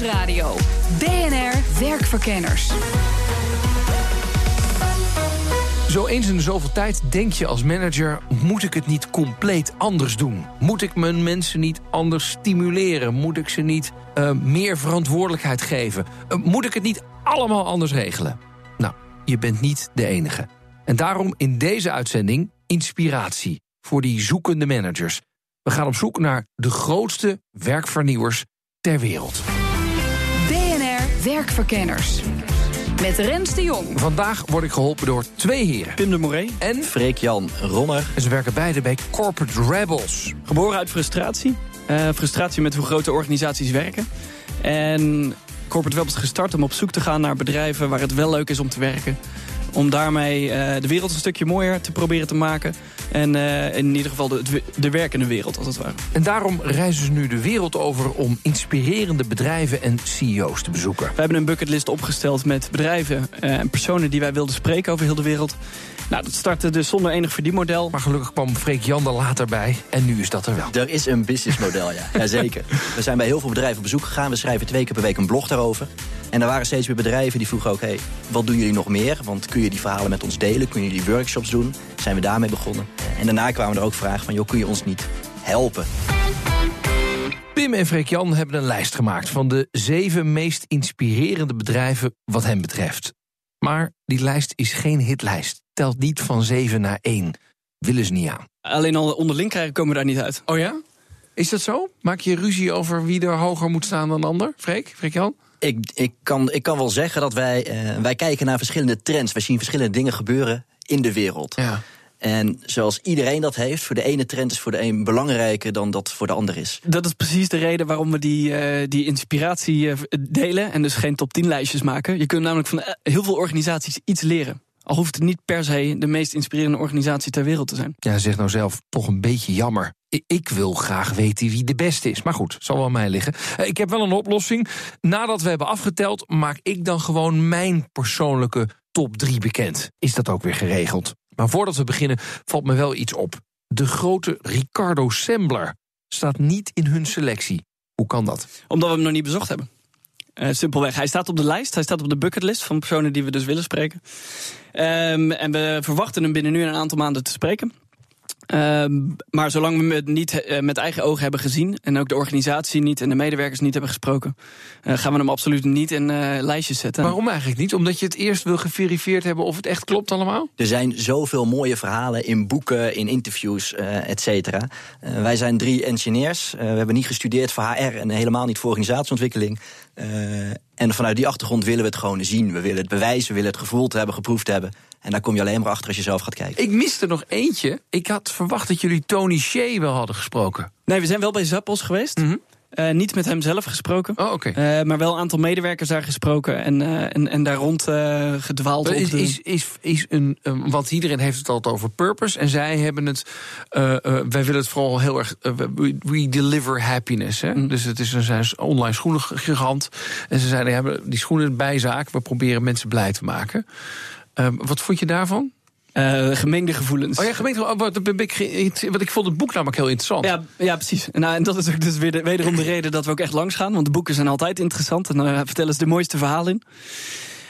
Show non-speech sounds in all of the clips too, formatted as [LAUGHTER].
Nieuwsradio. BNR Werkverkenners. Zo eens in zoveel tijd denk je als manager: moet ik het niet compleet anders doen? Moet ik mijn mensen niet anders stimuleren? Moet ik ze niet uh, meer verantwoordelijkheid geven? Uh, moet ik het niet allemaal anders regelen? Nou, je bent niet de enige. En daarom in deze uitzending inspiratie voor die zoekende managers. We gaan op zoek naar de grootste werkvernieuwers ter wereld. Werkverkenners. Met Rens de Jong. Vandaag word ik geholpen door twee heren. Pim de Moree en Freek-Jan Ronner. En ze werken beide bij Corporate Rebels. Geboren uit frustratie. Uh, frustratie met hoe grote organisaties werken. En Corporate Rebels is gestart om op zoek te gaan naar bedrijven... waar het wel leuk is om te werken om daarmee uh, de wereld een stukje mooier te proberen te maken. En uh, in ieder geval de, de werkende wereld, als het ware. En daarom reizen ze nu de wereld over om inspirerende bedrijven en CEO's te bezoeken. We hebben een bucketlist opgesteld met bedrijven uh, en personen die wij wilden spreken over heel de wereld. Nou, dat startte dus zonder enig verdienmodel. Maar gelukkig kwam Freek Jan er later bij. En nu is dat er wel. Er is een businessmodel, ja. [LAUGHS] Jazeker. We zijn bij heel veel bedrijven op bezoek gegaan. We schrijven twee keer per week een blog daarover. En er waren steeds meer bedrijven die vroegen ook... Hey, wat doen jullie nog meer? Want kun je die verhalen met ons delen? Kun je die workshops doen? Zijn we daarmee begonnen? En daarna kwamen er ook vragen van... joh, kun je ons niet helpen? Pim en Freek Jan hebben een lijst gemaakt... van de zeven meest inspirerende bedrijven wat hen betreft. Maar die lijst is geen hitlijst. Telt niet van 7 naar 1. Willen ze niet aan. Alleen al onderling krijgen komen we daar niet uit. Oh ja? Is dat zo? Maak je ruzie over wie er hoger moet staan dan de ander? Freek? Freek Jan? Ik, ik, kan, ik kan wel zeggen dat wij, uh, wij kijken naar verschillende trends. Wij zien verschillende dingen gebeuren in de wereld. Ja. En zoals iedereen dat heeft, voor de ene trend is voor de een belangrijker dan dat voor de ander is. Dat is precies de reden waarom we die, uh, die inspiratie uh, delen en dus geen top 10 lijstjes maken. Je kunt namelijk van heel veel organisaties iets leren. Al hoeft het niet per se de meest inspirerende organisatie ter wereld te zijn. Ja, zeg nou zelf, toch een beetje jammer. Ik wil graag weten wie de beste is. Maar goed, zal wel aan mij liggen. Ik heb wel een oplossing. Nadat we hebben afgeteld, maak ik dan gewoon mijn persoonlijke top 3 bekend. Is dat ook weer geregeld? Maar voordat we beginnen, valt me wel iets op. De grote Ricardo Sembler staat niet in hun selectie. Hoe kan dat? Omdat we hem nog niet bezocht hebben. Uh, simpelweg. Hij staat op de lijst. Hij staat op de bucketlist van personen die we dus willen spreken. Um, en we verwachten hem binnen nu een aantal maanden te spreken. Um, maar zolang we het niet uh, met eigen ogen hebben gezien... en ook de organisatie niet en de medewerkers niet hebben gesproken... Uh, gaan we hem absoluut niet in uh, lijstjes zetten. Waarom eigenlijk niet? Omdat je het eerst wil geverifieerd hebben of het echt klopt allemaal? Er zijn zoveel mooie verhalen in boeken, in interviews, et cetera. wij zijn drie engineers. we hebben niet gestudeerd voor HR en helemaal niet voor organisatieontwikkeling. en vanuit die achtergrond willen we het gewoon zien. We willen het bewijzen, we willen het gevoeld hebben, geproefd hebben... En daar kom je alleen maar achter als je zelf gaat kijken. Ik miste nog eentje. Ik had verwacht dat jullie Tony Shea wel hadden gesproken. Nee, we zijn wel bij Zappos geweest. Mm -hmm. uh, niet met hem zelf gesproken. Oh. Okay. Uh, maar wel een aantal medewerkers daar gesproken en, uh, en, en daar rond gedwaald. Is, is, is, is een, um, want iedereen heeft het altijd over purpose. En zij hebben het. wij willen het vooral heel erg. we, we deliver happiness. Hè? Mm. Dus het is een, een online schoenengigant. En ze zeiden: ja, die schoenen bijzaak. We proberen mensen blij te maken. Uh, wat vond je daarvan? Uh, gemengde gevoelens. Oh ja, gemengde wat, wat ik vond het boek namelijk heel interessant. Ja, ja precies. Nou, en dat is ook dus weer de, wederom de reden dat we ook echt langs gaan. Want de boeken zijn altijd interessant. En dan uh, vertellen ze de mooiste verhalen in.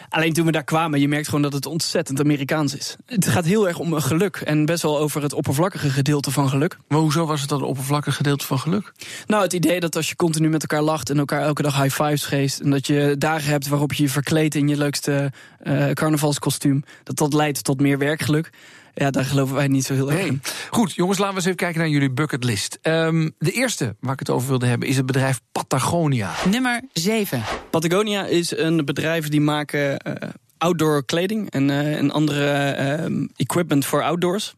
Alleen toen we daar kwamen, je merkt gewoon dat het ontzettend Amerikaans is. Het gaat heel erg om geluk en best wel over het oppervlakkige gedeelte van geluk. Maar hoezo was het dan het oppervlakkige gedeelte van geluk? Nou, het idee dat als je continu met elkaar lacht en elkaar elke dag high fives geeft... en dat je dagen hebt waarop je je verkleedt in je leukste uh, carnavalskostuum... dat dat leidt tot meer werkgeluk. Ja, daar geloven wij niet zo heel erg in. Goed, jongens, laten we eens even kijken naar jullie bucketlist. Um, de eerste waar ik het over wilde hebben is het bedrijf Patagonia. Nummer 7. Patagonia is een bedrijf die maken uh, outdoor kleding en, uh, en andere uh, equipment voor outdoors.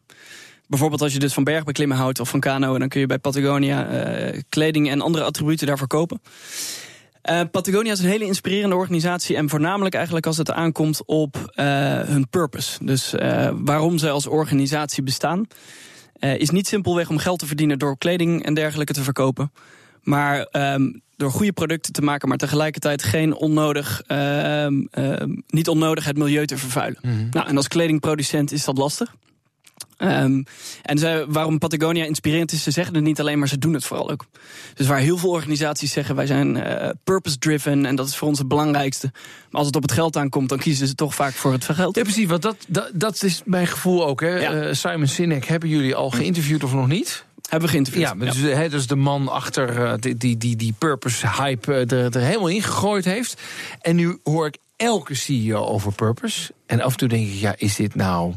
Bijvoorbeeld als je dus van bergbeklimmen houdt of van kano... dan kun je bij Patagonia kleding en andere attributen daarvoor kopen. Uh, Patagonia is een hele inspirerende organisatie. En voornamelijk eigenlijk als het aankomt op uh, hun purpose. Dus uh, waarom zij als organisatie bestaan. is niet simpelweg om geld te verdienen door kleding en dergelijke te verkopen. Maar um, door goede producten te maken, maar tegelijkertijd geen onnodig, niet onnodig het milieu te vervuilen. Mm -hmm. Nou, en als kledingproducent is dat lastig. Um, en zij, waarom Patagonia inspirerend is, ze zeggen het niet alleen, maar ze doen het vooral ook. Dus waar heel veel organisaties zeggen wij zijn uh, purpose-driven en dat is voor ons het belangrijkste. Maar als het op het geld aankomt, dan kiezen ze toch vaak voor het geld. Ja, precies, want dat, dat, dat is mijn gevoel ook. Hè. Ja. Uh, Simon Sinek, hebben jullie al geïnterviewd of nog niet? Hebben we geïnterviewd. Ja, dus, ja. He, dus de man achter uh, die, die, die, die purpose-hype er, er helemaal in gegooid heeft. En nu hoor ik elke CEO over purpose. En af en toe denk ik, ja, is dit nou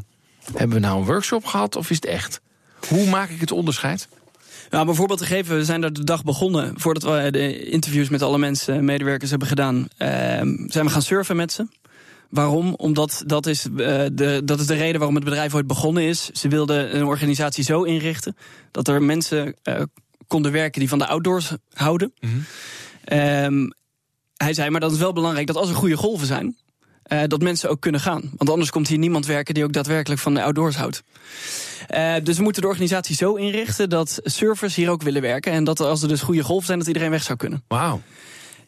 hebben we nou een workshop gehad of is het echt? Hoe maak ik het onderscheid? Nou, bijvoorbeeld te geven, we zijn er de dag begonnen. Voordat we de interviews met alle mensen, medewerkers hebben gedaan, uh, zijn we gaan surfen met ze. Waarom? Omdat dat is, uh, de, dat is de reden waarom het bedrijf ooit begonnen is. Ze wilden een organisatie zo inrichten dat er mensen uh, konden werken die van de outdoors houden. Mm -hmm. um, hij zei, maar dat is wel belangrijk dat als er goede golven zijn, uh, dat mensen ook kunnen gaan. Want anders komt hier niemand werken die ook daadwerkelijk van de outdoors houdt. Uh, dus we moeten de organisatie zo inrichten dat surfers hier ook willen werken. En dat als er dus goede golven zijn, dat iedereen weg zou kunnen. Wauw.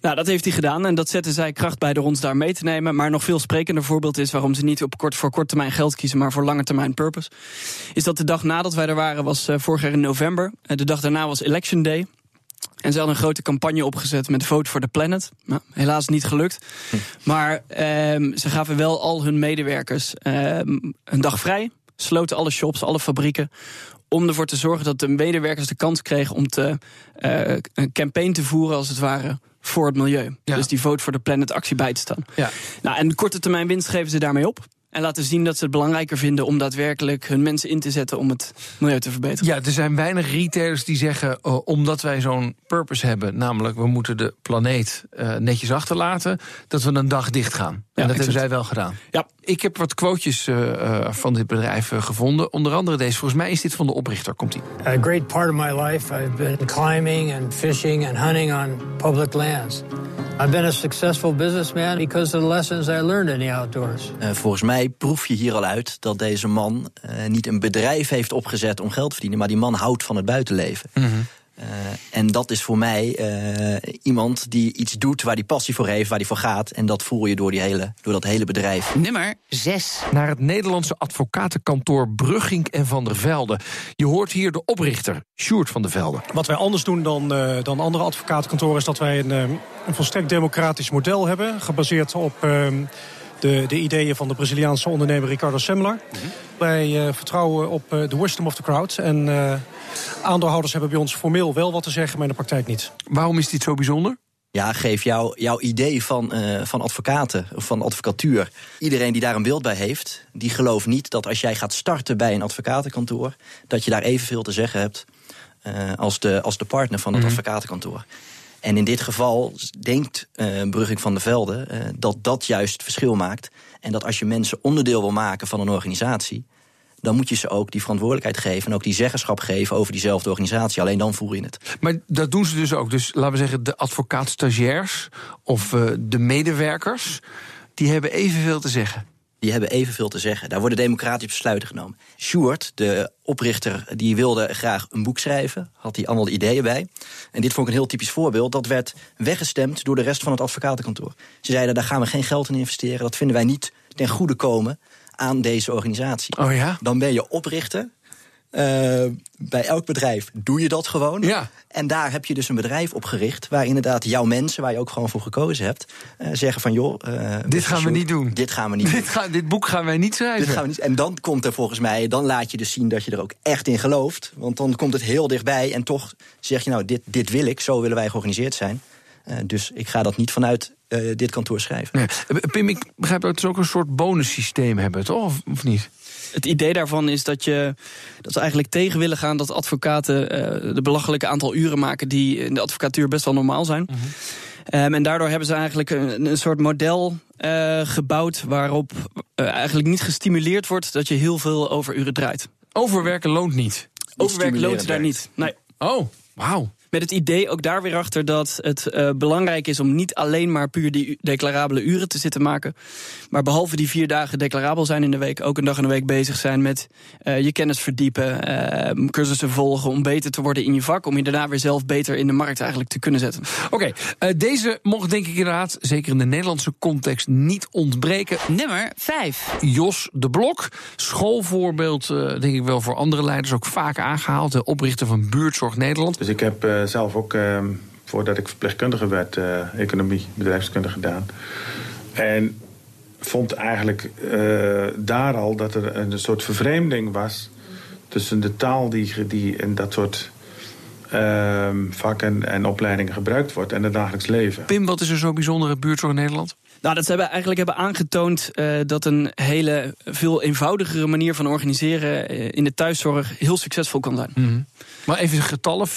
Nou, dat heeft hij gedaan en dat zetten zij kracht bij door ons daar mee te nemen. Maar nog veel sprekender voorbeeld is waarom ze niet op kort, voor kort termijn geld kiezen, maar voor lange termijn purpose. Is dat de dag nadat wij er waren, was uh, vorig jaar in november. Uh, de dag daarna was Election Day. En ze hadden een grote campagne opgezet met Vote for the Planet. Nou, helaas niet gelukt. Hm. Maar um, ze gaven wel al hun medewerkers um, een dag vrij. Sloten alle shops, alle fabrieken. Om ervoor te zorgen dat de medewerkers de kans kregen om te, uh, een campaign te voeren, als het ware, voor het milieu. Ja. Dus die Vote for the Planet actie bij te staan. Ja. Nou, en de korte termijn winst geven ze daarmee op. En laten zien dat ze het belangrijker vinden om daadwerkelijk hun mensen in te zetten om het milieu te verbeteren. Ja, er zijn weinig retailers die zeggen, uh, omdat wij zo'n purpose hebben, namelijk we moeten de planeet uh, netjes achterlaten, dat we een dag dicht gaan. En Ja, dat exact. hebben zij wel gedaan. Ja. Ik heb wat quotejes uh, van dit bedrijf gevonden. Onder andere deze. Volgens mij is dit van de oprichter. Komt ie. A great part of my life I've been climbing and fishing and hunting on public lands. I've been a successful businessman because of the lessons I learned in the outdoors. Uh, volgens mij proef je hier al uit dat deze man uh, niet een bedrijf heeft opgezet om geld te verdienen, maar die man houdt van het buitenleven. Mm -hmm. Uh, en dat is voor mij uh, iemand die iets doet waar die passie voor heeft, waar die voor gaat. En dat voel je door, die hele, door dat hele bedrijf. Nummer 6. Naar het Nederlandse advocatenkantoor Brugging en Van der Velde. Je hoort hier de oprichter, Sjoerd van der Velde. Wat wij anders doen dan, uh, dan andere advocatenkantoren... is dat wij een, een volstrekt democratisch model hebben. Gebaseerd op de, de ideeën van de Braziliaanse ondernemer Ricardo Semler. Mm -hmm. Wij vertrouwen op de wisdom of the crowd. En aandeelhouders hebben bij ons formeel wel wat te zeggen, maar in de praktijk niet. Waarom is dit zo bijzonder? Ja, geef jou, jouw idee van, uh, van advocaten, of van advocatuur. Iedereen die daar een beeld bij heeft, die gelooft niet dat als jij gaat starten bij een advocatenkantoor, dat je daar evenveel te zeggen hebt uh, als, de, als de partner van het mm -hmm. advocatenkantoor. En in dit geval denkt uh, Brugging van der Velde uh, dat dat juist het verschil maakt. En dat als je mensen onderdeel wil maken van een organisatie, dan moet je ze ook die verantwoordelijkheid geven... en ook die zeggenschap geven over diezelfde organisatie. Alleen dan voer je het. Maar dat doen ze dus ook. Dus laten we zeggen, de advocaat-stagiairs of uh, de medewerkers... die hebben evenveel te zeggen. Die hebben evenveel te zeggen. Daar worden democratische besluiten genomen. Sjoerd, de oprichter, die wilde graag een boek schrijven. Had hij allemaal ideeën bij. En dit vond ik een heel typisch voorbeeld. Dat werd weggestemd door de rest van het advocatenkantoor. Ze zeiden, daar gaan we geen geld in investeren. Dat vinden wij niet ten goede komen aan deze organisatie. Oh ja? Dan ben je oprichter. Uh, bij elk bedrijf doe je dat gewoon. Ja. En daar heb je dus een bedrijf opgericht... waar inderdaad jouw mensen, waar je ook gewoon voor gekozen hebt... Uh, zeggen van, joh... Uh, dit gaan we niet doen. Dit gaan we niet [LAUGHS] dit, doen. Ga, dit boek gaan wij niet schrijven. Dit gaan we niet, en dan komt er volgens mij... dan laat je dus zien dat je er ook echt in gelooft. Want dan komt het heel dichtbij en toch zeg je... nou, dit, dit wil ik, zo willen wij georganiseerd zijn. Uh, dus ik ga dat niet vanuit uh, dit kantoor schrijven. Nee. Pim, ik begrijp dat ze ook een soort bonussysteem hebben, toch? Of, of niet? Het idee daarvan is dat, je, dat we eigenlijk tegen willen gaan dat advocaten uh, de belachelijke aantal uren maken die in de advocatuur best wel normaal zijn. Mhm. Um, en daardoor hebben ze eigenlijk een, een soort model uh, gebouwd waarop uh, eigenlijk niet gestimuleerd wordt dat je heel veel overuren draait. Overwerken loont niet. Overwerken loont daar niet. Nee. Oh, wauw. Met het idee ook daar weer achter dat het uh, belangrijk is om niet alleen maar puur die declarabele uren te zitten maken. Maar behalve die vier dagen declarabel zijn in de week, ook een dag in de week bezig zijn met uh, je kennis verdiepen, uh, cursussen volgen om beter te worden in je vak. Om je daarna weer zelf beter in de markt eigenlijk te kunnen zetten. Oké, okay, deze mocht denk ik inderdaad, zeker in de Nederlandse context, niet ontbreken. Nummer 5. Jos de Blok, schoolvoorbeeld denk ik wel voor andere leiders ook vaak aangehaald. De oprichter van Buurtzorg Nederland. Dus ik heb zelf ook ehm, voordat ik verpleegkundige werd, uh, economie, bedrijfskunde gedaan. En vond eigenlijk uh, daar al dat er een soort vervreemding was tussen de taal die, die in dat soort uh, vakken en opleidingen gebruikt wordt en het dagelijks leven. Pim, wat is er zo bijzonder in buurtzorg Nederland? Nou, dat ze hebben eigenlijk hebben aangetoond uh, dat een hele veel eenvoudigere manier van organiseren uh, in de thuiszorg heel succesvol kan zijn. -hmm. Maar even getallen: 14.000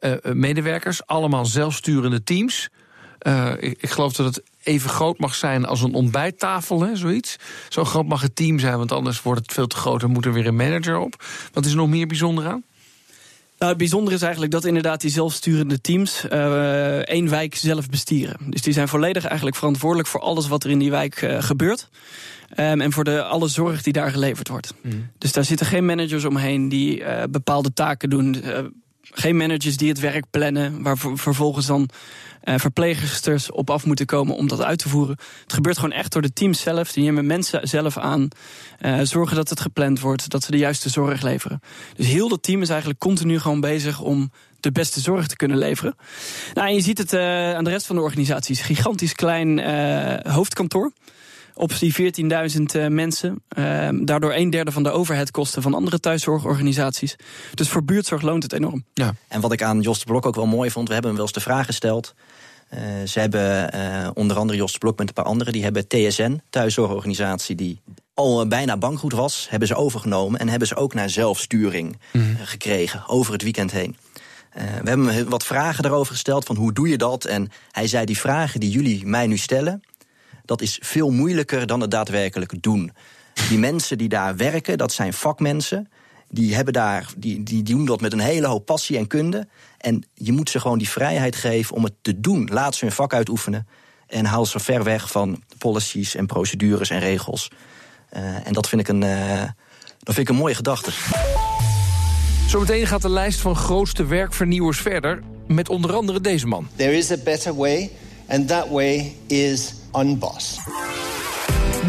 uh, medewerkers, allemaal zelfsturende teams. Ik, ik, geloof dat het even groot mag zijn als een ontbijttafel, hè, zoiets. Zo groot mag het team zijn, want anders wordt het veel te groot en moet er weer een manager op. Wat is er nog meer bijzonder aan? Nou, het bijzondere is eigenlijk dat inderdaad die zelfsturende teams uh, één wijk zelf bestieren. Dus die zijn volledig eigenlijk verantwoordelijk voor alles wat er in die wijk uh, gebeurt. Um, en voor de, alle zorg die daar geleverd wordt. Mm. Dus daar zitten geen managers omheen die uh, bepaalde taken doen. Geen managers die het werk plannen, waar vervolgens dan uh, verpleegsters op af moeten komen om dat uit te voeren. Het gebeurt gewoon echt door de teams zelf. Die nemen mensen zelf aan, uh, zorgen dat het gepland wordt, dat ze de juiste zorg leveren. Dus heel dat team is eigenlijk continu gewoon bezig om de beste zorg te kunnen leveren. Nou, je ziet het uh, aan de rest van de organisaties. Gigantisch klein hoofdkantoor op die 14.000 mensen. Uh, daardoor een derde van de overheadkosten van andere thuiszorgorganisaties. Dus voor buurtzorg loont het enorm. Ja. En wat ik aan Jos de Blok ook wel mooi vond, we hebben hem wel eens de vraag gesteld. Uh, ze hebben uh, onder andere Jos de Blok met een paar anderen, die hebben TSN, thuiszorgorganisatie, die al bijna bankroet was, hebben ze overgenomen en hebben ze ook naar zelfsturing mm. gekregen over het weekend heen. Uh, we hebben hem wat vragen daarover gesteld van hoe doe je dat? En hij zei die vragen die jullie mij nu stellen, dat is veel moeilijker dan het daadwerkelijk doen. Die mensen die daar werken, dat zijn vakmensen. Die, hebben daar, die, die doen dat met een hele hoop passie en kunde. En je moet ze gewoon die vrijheid geven om het te doen. Laat ze hun vak uitoefenen. En haal ze ver weg van policies en procedures en regels. Uh, en dat vind ik een, uh, dat vind ik een mooie gedachte. Zometeen gaat de lijst van grootste werkvernieuwers verder. Met onder andere deze man. There is a better way. And that way is Unboss.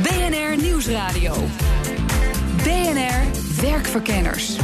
BNR Nieuwsradio. BNR Werkverkenners.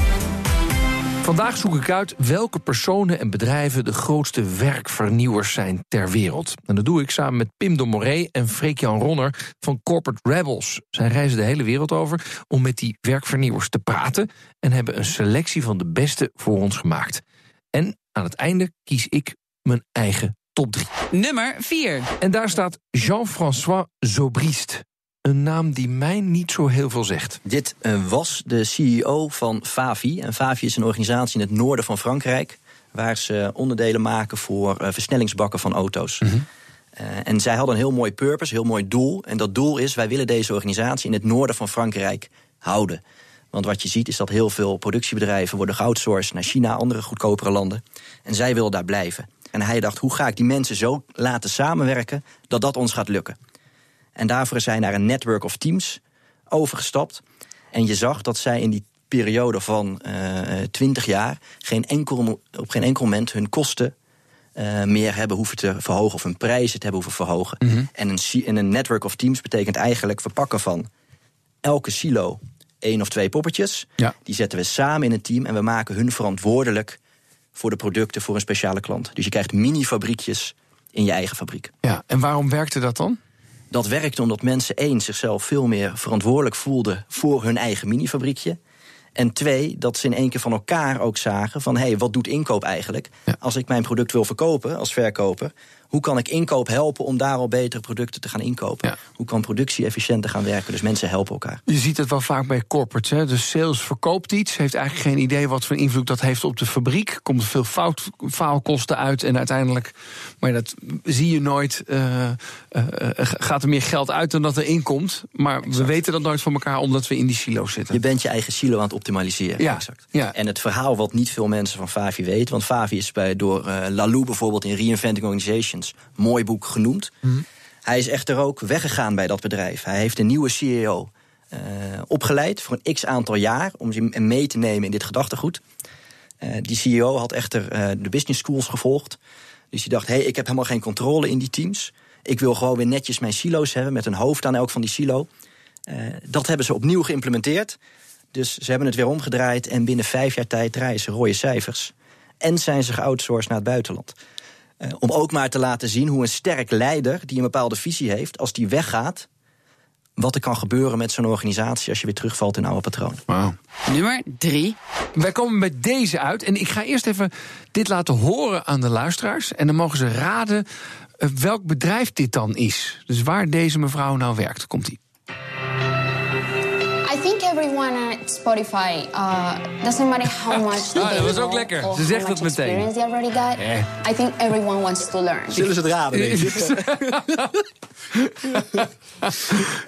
Vandaag zoek ik uit welke personen en bedrijven de grootste werkvernieuwers zijn ter wereld. En dat doe ik samen met Pim de Moré en Freek-Jan Ronner van Corporate Rebels. Zij reizen de hele wereld over om met die werkvernieuwers te praten en hebben een selectie van de beste voor ons gemaakt. En aan het einde kies ik mijn eigen top 3. Nummer 4. En daar staat Jean-François Zobrist. Een naam die mij niet zo heel veel zegt. Dit uh, was de CEO van Favi. En Favi is een organisatie in het noorden van Frankrijk. Waar ze onderdelen maken voor uh, versnellingsbakken van auto's. Mm -hmm. uh, en zij hadden een heel mooi purpose, een heel mooi doel. En dat doel is: wij willen deze organisatie in het noorden van Frankrijk houden. Want wat je ziet is dat heel veel productiebedrijven worden geoutsourced naar China, andere goedkopere landen. En zij willen daar blijven. En hij dacht, hoe ga ik die mensen zo laten samenwerken dat dat ons gaat lukken? En daarvoor is hij naar een network of teams overgestapt. En je zag dat zij in die periode van uh, 20 jaar geen enkel, op geen enkel moment hun kosten uh, meer hebben hoeven te verhogen of hun prijzen te hebben hoeven verhogen. Mm -hmm. En een, en een network of teams betekent eigenlijk verpakken van elke silo één of twee poppetjes. Ja. Die zetten we samen in een team en we maken hun verantwoordelijk voor de producten voor een speciale klant. Dus je krijgt mini-fabriekjes in je eigen fabriek. Ja, en waarom werkte dat dan? Dat werkte omdat mensen één zichzelf veel meer verantwoordelijk voelden voor hun eigen mini-fabriekje. En twee, dat ze in één keer van elkaar ook zagen van hé, hey, wat doet inkoop eigenlijk? Ja. Als ik mijn product wil verkopen als verkoper, Hoe kan ik inkoop helpen om daar al betere producten te gaan inkopen? Hoe kan productie efficiënter gaan werken? Dus mensen helpen elkaar. Je ziet het wel vaak bij corporates. Hè? Dus sales verkoopt iets, heeft eigenlijk geen idee wat voor invloed dat heeft op de fabriek. Komt er veel fout, faalkosten uit en uiteindelijk, maar dat zie je nooit, uh, uh, gaat er meer geld uit dan dat er inkomt. Maar we weten dat nooit van elkaar omdat we in die silo's zitten. Je bent je eigen silo aan het optimaliseren. Ja. Exact. Ja. En het verhaal wat niet veel mensen van Favi weten, want Favi is bij, door Lalou bijvoorbeeld in Reinventing Mooi boek genoemd. Mhm. Hij is echter ook weggegaan bij dat bedrijf. Hij heeft een nieuwe CEO uh, opgeleid voor een x aantal jaar om hem mee te nemen in dit gedachtegoed. Uh, die CEO had echter uh, de business schools gevolgd. Dus die dacht: hé, hey, ik heb helemaal geen controle in die teams. Ik wil gewoon weer netjes mijn silo's hebben met een hoofd aan elk van die silo. dat hebben ze opnieuw geïmplementeerd. Dus ze hebben het weer omgedraaid en binnen vijf jaar tijd draaien ze rode cijfers. En zijn ze geoutsourced naar het buitenland. Uh, om ook maar te laten zien hoe een sterk leider die een bepaalde visie heeft, als die weggaat, wat er kan gebeuren met zo'n organisatie als je weer terugvalt in oude patronen. Wow. Nummer drie. Wij komen bij deze uit. En ik ga eerst even dit laten horen aan de luisteraars. En dan mogen ze raden uh, welk bedrijf dit dan is. Dus waar deze mevrouw nou werkt. Komt ie. I think everyone at Spotify uh, doesn't matter how [LAUGHS] much Ah, dat was ook lekker. Ze zegt het meteen. experience they already got. Eh. I think everyone wants to learn. Zullen ze het raden? [LAUGHS] Denk ik?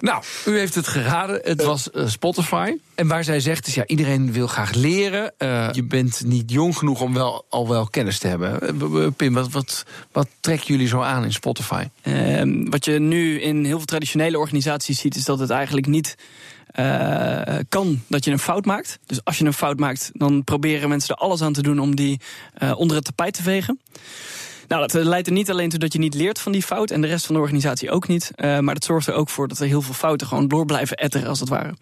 [LAUGHS] nou, u heeft het geraden. Het was uh, Spotify. En waar zij zegt is, ja, iedereen wil graag leren. Uh, je bent niet jong genoeg om wel, al wel kennis te hebben. Uh, Pim, wat, wat, wat trekken jullie zo aan in Spotify? Uh, wat je nu in heel veel traditionele organisaties ziet... is dat het eigenlijk niet uh, kan dat je een fout maakt. Dus als je een fout maakt, dan proberen mensen er alles aan te doen... om die uh, onder het tapijt te vegen. Nou, dat leidt er niet alleen toe dat je niet leert van die fout... en de rest van de organisatie ook niet. Maar dat zorgt er ook voor dat er heel veel fouten gewoon door blijven etteren, als het ware.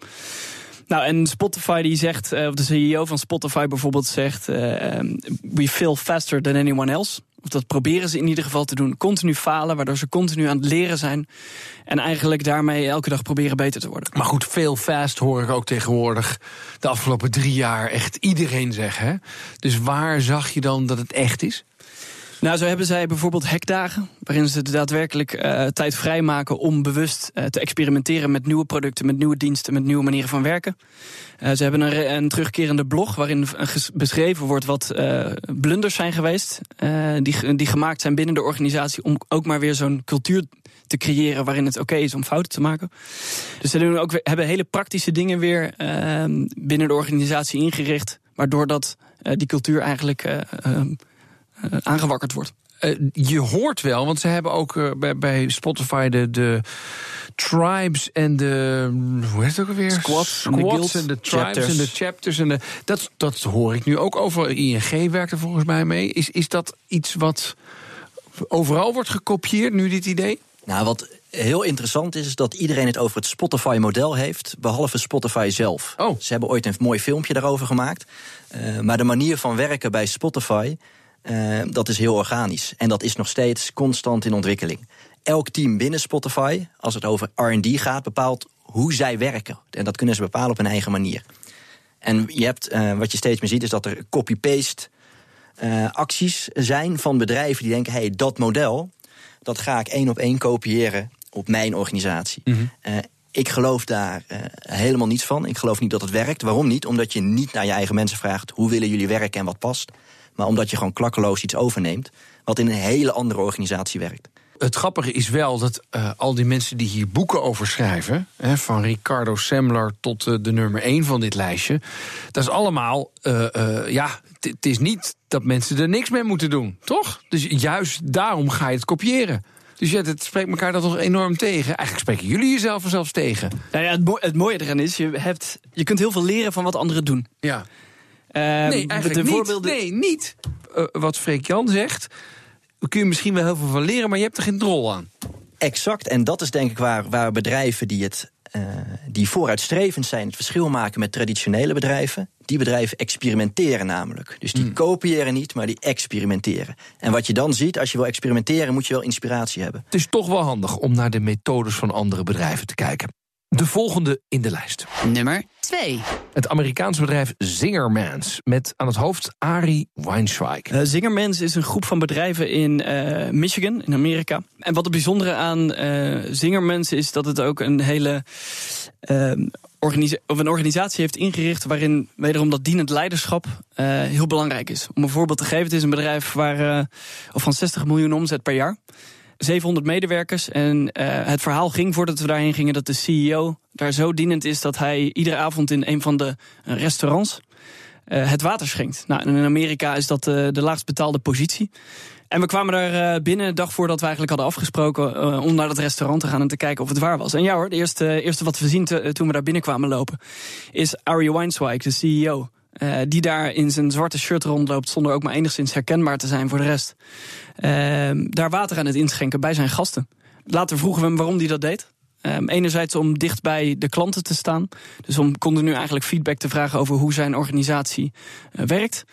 Nou, en Spotify die zegt, of de CEO van Spotify bijvoorbeeld zegt... we fail faster than anyone else. Of dat proberen ze in ieder geval te doen. Continu falen, waardoor ze continu aan het leren zijn. En eigenlijk daarmee elke dag proberen beter te worden. Maar goed, veel fast hoor ik ook tegenwoordig de afgelopen drie jaar echt iedereen zeggen. Dus waar zag je dan dat het echt is? Nou, zo hebben zij bijvoorbeeld hackdagen, waarin ze daadwerkelijk uh, tijd vrijmaken om bewust uh, te experimenteren met nieuwe producten, met nieuwe diensten, met nieuwe manieren van werken. Uh, ze hebben een, een, terugkerende blog waarin beschreven wordt wat blunders zijn geweest, die, die gemaakt zijn binnen de organisatie om ook maar weer zo'n cultuur te creëren waarin het oké is om fouten te maken. Dus ze doen ook hebben hele praktische dingen weer binnen de organisatie ingericht, waardoor dat die cultuur eigenlijk uh, aangewakkerd wordt. Uh, je hoort wel, want ze hebben ook uh, bij, bij, Spotify de, de tribes en de. Hoe heet het ook alweer? Squads, Squads en de, tribes chapters. en de chapters. En de, dat, dat hoor ik nu ook over. ING werkt er volgens mij mee. Is, is dat iets wat overal wordt gekopieerd, nu dit idee? Nou, wat heel interessant is, is dat iedereen het over het Spotify-model heeft, behalve Spotify zelf. Oh. Ze hebben ooit een mooi filmpje daarover gemaakt. Uh, maar de manier van werken bij Spotify. Uh, dat is heel organisch. En dat is nog steeds constant in ontwikkeling. Elk team binnen Spotify, als het over RD gaat, bepaalt hoe zij werken. En dat kunnen ze bepalen op hun eigen manier. En je hebt, uh, wat je steeds meer ziet, is dat er copy-paste uh, acties zijn van bedrijven die denken: hé, hey, dat model, dat ga ik één op één kopiëren op mijn organisatie. Mhm. Mm -hmm. ik geloof daar helemaal niets van. Ik geloof niet dat het werkt. Waarom niet? Omdat je niet naar je eigen mensen vraagt: hoe willen jullie werken en wat past maar omdat je gewoon klakkeloos iets overneemt, wat in een hele andere organisatie werkt. Het grappige is wel dat uh, al die mensen die hier boeken over schrijven, hè, van Ricardo Semler tot uh, de nummer 1 van dit lijstje, dat is allemaal, uh, ja, het is niet dat mensen er niks mee moeten doen, toch? Dus juist daarom ga je het kopiëren. Dus ja, het spreekt elkaar dat toch enorm tegen. Eigenlijk spreken jullie jezelf zelfs tegen. Nou ja, het, mo het mooie eraan is, je, hebt, je kunt heel veel leren van wat anderen doen. Ja. Uh, nee, eigenlijk de niet. Nee, niet. Uh, wat Freek Jan zegt, daar kun je misschien wel heel veel van leren, maar je hebt er geen drol aan. Exact, en dat is denk ik waar, waar bedrijven die, het, uh, die vooruitstrevend zijn... het verschil maken met traditionele bedrijven. Die bedrijven experimenteren namelijk. Dus die Hmm. kopiëren niet, maar die experimenteren. En wat je dan ziet, als je wil experimenteren... moet je wel inspiratie hebben. Het is toch wel handig om naar de methodes van andere bedrijven te kijken. De volgende in de lijst. Nummer 2. Het Amerikaanse bedrijf Zingermans. Met aan het hoofd Ari Weinzweig. Uh, Zingermans is een groep van bedrijven in uh, Michigan, in Amerika. En wat het bijzondere aan uh, Zingermans is dat het ook een hele organisa of een organisatie heeft ingericht waarin wederom dat dienend leiderschap heel belangrijk is. Om een voorbeeld te geven, het is een bedrijf waar, of van 60 miljoen omzet per jaar. 700 medewerkers. En uh, het verhaal ging voordat we daarheen gingen dat de CEO daar zo dienend is dat hij iedere avond in een van de restaurants uh, het water schenkt. Nou, in Amerika is dat uh, de laagst betaalde positie. En we kwamen daar binnen een dag voordat we eigenlijk hadden afgesproken om naar dat restaurant te gaan en te kijken of het waar was. En ja hoor, de eerste, eerste wat we zien toen we daar binnen kwamen lopen is Ari Weinzweig, de CEO. Uh, die daar in zijn zwarte shirt rondloopt zonder ook maar enigszins herkenbaar te zijn voor de rest. Uh, daar water aan het inschenken bij zijn gasten. Later vroegen we hem waarom hij dat deed. Um, enerzijds om dicht bij de klanten te staan. Dus om continu eigenlijk feedback te vragen over hoe zijn organisatie uh, werkt.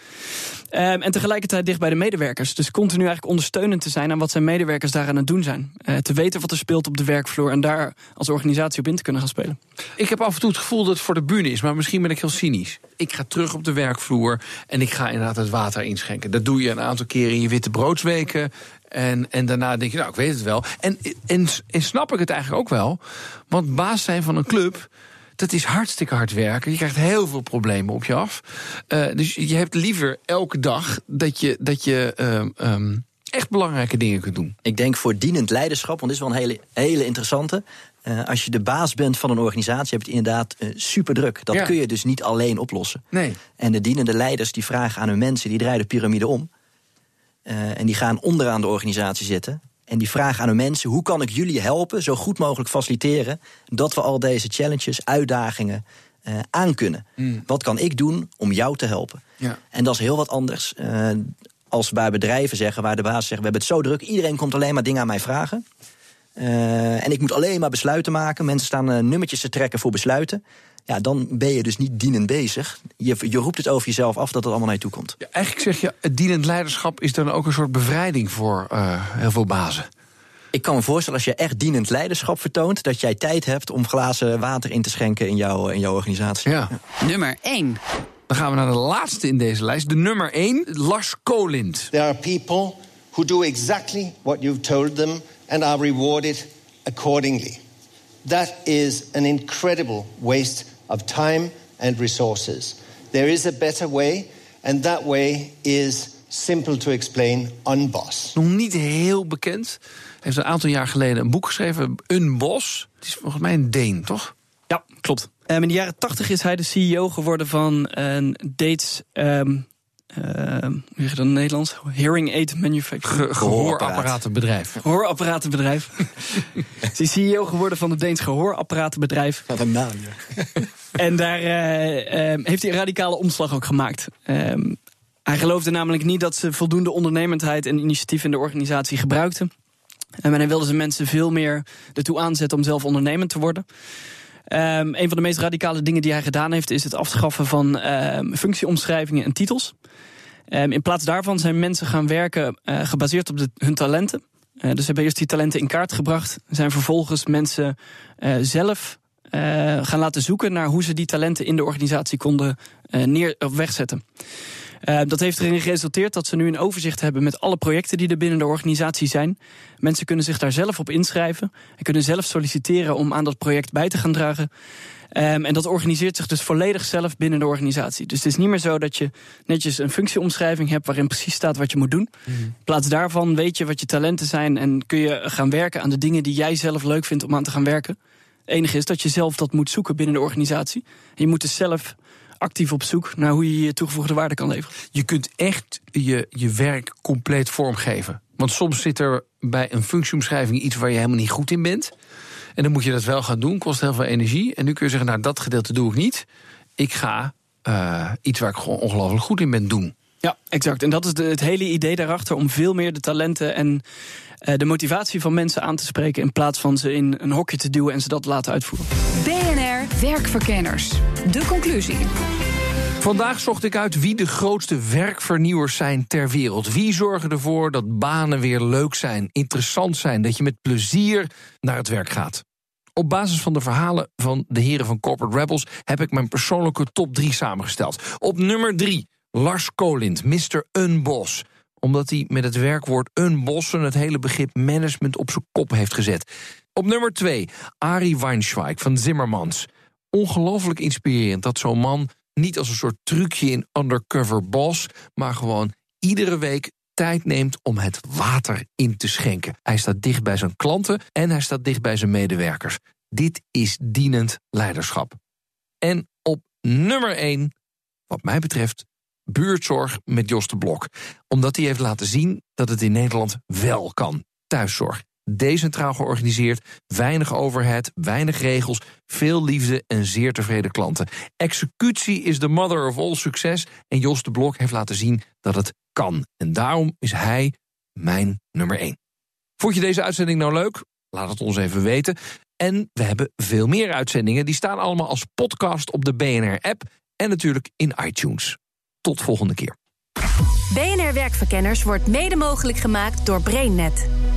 Um, en tegelijkertijd dicht bij de medewerkers. Dus continu eigenlijk ondersteunend te zijn aan wat zijn medewerkers daar aan het doen zijn. Uh, te weten wat er speelt op de werkvloer en daar als organisatie op in te kunnen gaan spelen. Ik heb af en toe het gevoel dat het voor de bühne is, maar misschien ben ik heel cynisch. Ik ga terug op de werkvloer en ik ga inderdaad het water inschenken. Dat doe je een aantal keren in je witte broodsweken. En, en daarna denk je, nou, ik weet het wel. En, en, en snap ik het eigenlijk ook wel. Want baas zijn van een club, dat is hartstikke hard werken. Je krijgt heel veel problemen op je af. Uh, dus je hebt liever elke dag dat je, dat je uh, um, echt belangrijke dingen kunt doen. Ik denk voor dienend leiderschap, want dit is wel een hele, hele interessante. Uh, als je de baas bent van een organisatie, heb je het inderdaad uh, super druk. Dat ja. kun je dus niet alleen oplossen. Nee. En de dienende leiders die vragen aan hun mensen, die draaien de piramide om. Uh, en die gaan onderaan de organisatie zitten. En die vragen aan hun mensen: hoe kan ik jullie helpen, zo goed mogelijk faciliteren, dat we al deze challenges, uitdagingen uh, aankunnen? Mm. Wat kan ik doen om jou te helpen? Ja. En dat is heel wat anders. Uh, als bij bedrijven zeggen, waar de baas zegt: we hebben het zo druk, iedereen komt alleen maar dingen aan mij vragen. Uh, en ik moet alleen maar besluiten maken. Mensen staan nummertjes te trekken voor besluiten. Ja, dan ben je dus niet dienend bezig. Je, je roept het over jezelf af dat het allemaal naar je toe komt. Ja, eigenlijk zeg je, het dienend leiderschap is dan ook een soort bevrijding voor uh, heel veel bazen. Ik kan me voorstellen, als je echt dienend leiderschap vertoont, dat jij tijd hebt om glazen water in te schenken in jouw, in jouw organisatie. Ja. ja. Nummer 1. Dan gaan we naar de laatste in deze lijst. De nummer 1, Lars Kolind. There are people who do exactly what you've told them and are rewarded accordingly. That is an incredible waste of time and resources. There is a better way, and that way is simple to explain Unboss. Nog niet heel bekend. Hij heeft een aantal jaar geleden een boek geschreven, Unboss. Het is volgens mij een Deen, toch? Ja, klopt. Um, in de jaren tachtig is hij de CEO geworden van een dates... Um, uh, hoe zeg je dat in het Nederlands? Hearing aid manufacturer. Ge gehoorapparatenbedrijf. Gehoorapparatenbedrijf. [LAUGHS] Ze is CEO geworden van het Deens gehoorapparatenbedrijf. Wat een naam, ja. [LAUGHS] en daar uh, uh, heeft hij een radicale omslag ook gemaakt. Um, hij geloofde namelijk niet dat ze voldoende ondernemendheid en initiatief in de organisatie gebruikten. En hij wilde zijn mensen veel meer ertoe aanzetten om zelf ondernemend te worden. Um, een van de meest radicale dingen die hij gedaan heeft, is het afschaffen van um, functieomschrijvingen en titels. Um, in plaats daarvan zijn mensen gaan werken uh, gebaseerd op de, hun talenten. Uh, dus ze hebben eerst die talenten in kaart gebracht. Zijn vervolgens mensen uh, zelf gaan laten zoeken naar hoe ze die talenten in de organisatie konden neer wegzetten. Uh, dat heeft erin geresulteerd dat ze nu een overzicht hebben met alle projecten die er binnen de organisatie zijn. Mensen kunnen zich daar zelf op inschrijven en kunnen zelf solliciteren om aan dat project bij te gaan dragen. Um, en dat organiseert zich dus volledig zelf binnen de organisatie. Dus het is niet meer zo dat je netjes een functieomschrijving hebt waarin precies staat wat je moet doen. Mm. In plaats daarvan weet je wat je talenten zijn en kun je gaan werken aan de dingen die jij zelf leuk vindt om aan te gaan werken. Het enige is dat je zelf dat moet zoeken binnen de organisatie. En je moet dus zelf actief op zoek naar hoe je je toegevoegde waarde kan leveren. Je kunt echt je, je werk compleet vormgeven. Want soms zit er bij een functieomschrijving iets waar je helemaal niet goed in bent. En dan moet je dat wel gaan doen, kost heel veel energie. En nu kun je zeggen, nou dat gedeelte doe ik niet. Ik ga uh, iets waar ik gewoon ongelooflijk goed in ben doen. Ja, exact. En dat is de, het hele idee daarachter om veel meer de talenten en uh, de motivatie van mensen aan te spreken. In plaats van ze in een hokje te duwen en ze dat laten uitvoeren. BNR Werkverkenners. De conclusie. Vandaag zocht ik uit wie de grootste werkvernieuwers zijn ter wereld. Wie zorgen ervoor dat banen weer leuk zijn, interessant zijn, dat je met plezier naar het werk gaat. Op basis van de verhalen van de heren van Corporate Rebels heb ik mijn persoonlijke top 3 samengesteld. Op nummer 3 Lars Kolind, Mr. Unbos omdat hij met het werkwoord unbossen het hele begrip management op zijn kop heeft gezet. Op nummer 2 Ari Weinschweig van Zimmermans. Ongelooflijk inspirerend dat zo'n man niet als een soort trucje in undercover boss, maar gewoon iedere week tijd neemt om het water in te schenken. Hij staat dicht bij zijn klanten en hij staat dicht bij zijn medewerkers. Dit is dienend leiderschap. En op nummer 1, wat mij betreft, buurtzorg met Jos de Blok. Omdat hij heeft laten zien dat het in Nederland wel kan. Thuiszorg. Decentraal georganiseerd, weinig overhead, weinig regels, veel liefde en zeer tevreden klanten. Executie is the mother of all succes en Jos de Blok heeft laten zien dat het kan. En daarom is hij mijn nummer 1. Vond je deze uitzending nou leuk? Laat het ons even weten. En we hebben veel meer uitzendingen. Die staan allemaal als podcast op de BNR-app en natuurlijk in iTunes. Tot volgende keer. BNR Werkverkenners wordt mede mogelijk gemaakt door BrainNet.